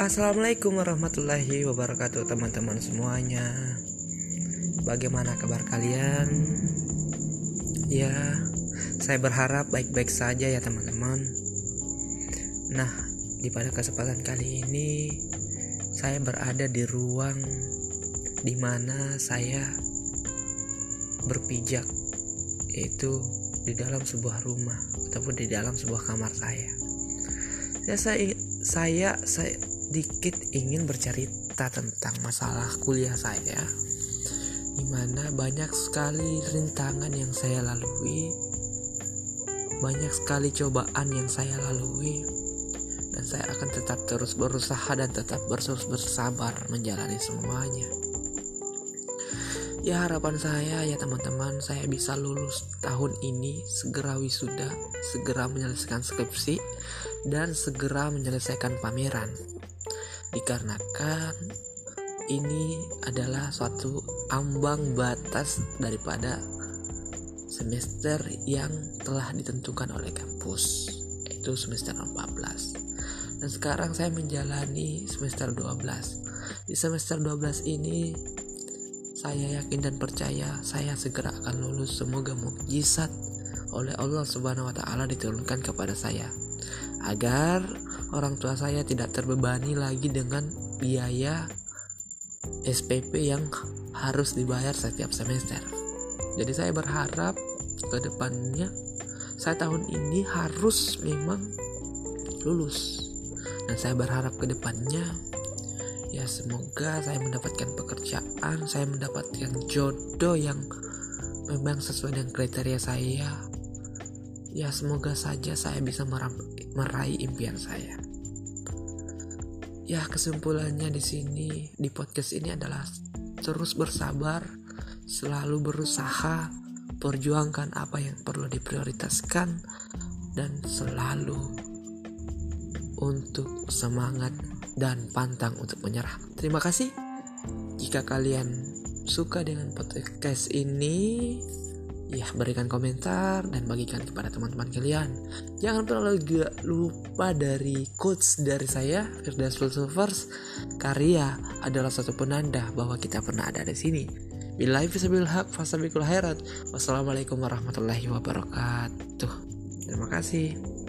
Assalamualaikum warahmatullahi wabarakatuh teman-teman semuanya. Bagaimana kabar kalian? Ya, saya berharap baik-baik saja ya teman-teman. Nah, di pada kesempatan kali ini Saya berada di ruang Di mana saya berpijak Yaitu di dalam sebuah rumah Ataupun di dalam sebuah kamar saya. Ya, saya saya saya sedikit ingin bercerita tentang masalah kuliah saya di mana banyak sekali rintangan yang saya lalui banyak sekali cobaan yang saya lalui dan saya akan tetap terus berusaha dan tetap terus bersabar menjalani semuanya. Ya harapan saya ya teman-teman saya bisa lulus tahun ini segera wisuda segera menyelesaikan skripsi dan segera menyelesaikan pameran dikarenakan ini adalah suatu ambang batas daripada semester yang telah ditentukan oleh kampus yaitu semester 14 dan sekarang saya menjalani semester 12 di semester 12 ini saya yakin dan percaya saya segera akan lulus. Semoga mukjizat oleh Allah Subhanahu wa taala diturunkan kepada saya agar orang tua saya tidak terbebani lagi dengan biaya SPP yang harus dibayar setiap semester. Jadi saya berharap ke depannya saya tahun ini harus memang lulus. Dan saya berharap ke depannya ya semoga saya mendapatkan pekerjaan, saya mendapatkan jodoh yang memang sesuai dengan kriteria saya. Ya semoga saja saya bisa meraih impian saya. Ya, kesimpulannya di sini di podcast ini adalah terus bersabar, selalu berusaha, perjuangkan apa yang perlu diprioritaskan dan selalu untuk semangat dan pantang untuk menyerah. Terima kasih. Jika kalian suka dengan podcast ini, ya berikan komentar dan bagikan kepada teman-teman kalian. Jangan pernah juga lupa dari quotes dari saya Firdaus Philosophers karya adalah satu penanda bahwa kita pernah ada di sini. Bila fisabil fasabikul khairat. Wassalamualaikum warahmatullahi wabarakatuh. Terima kasih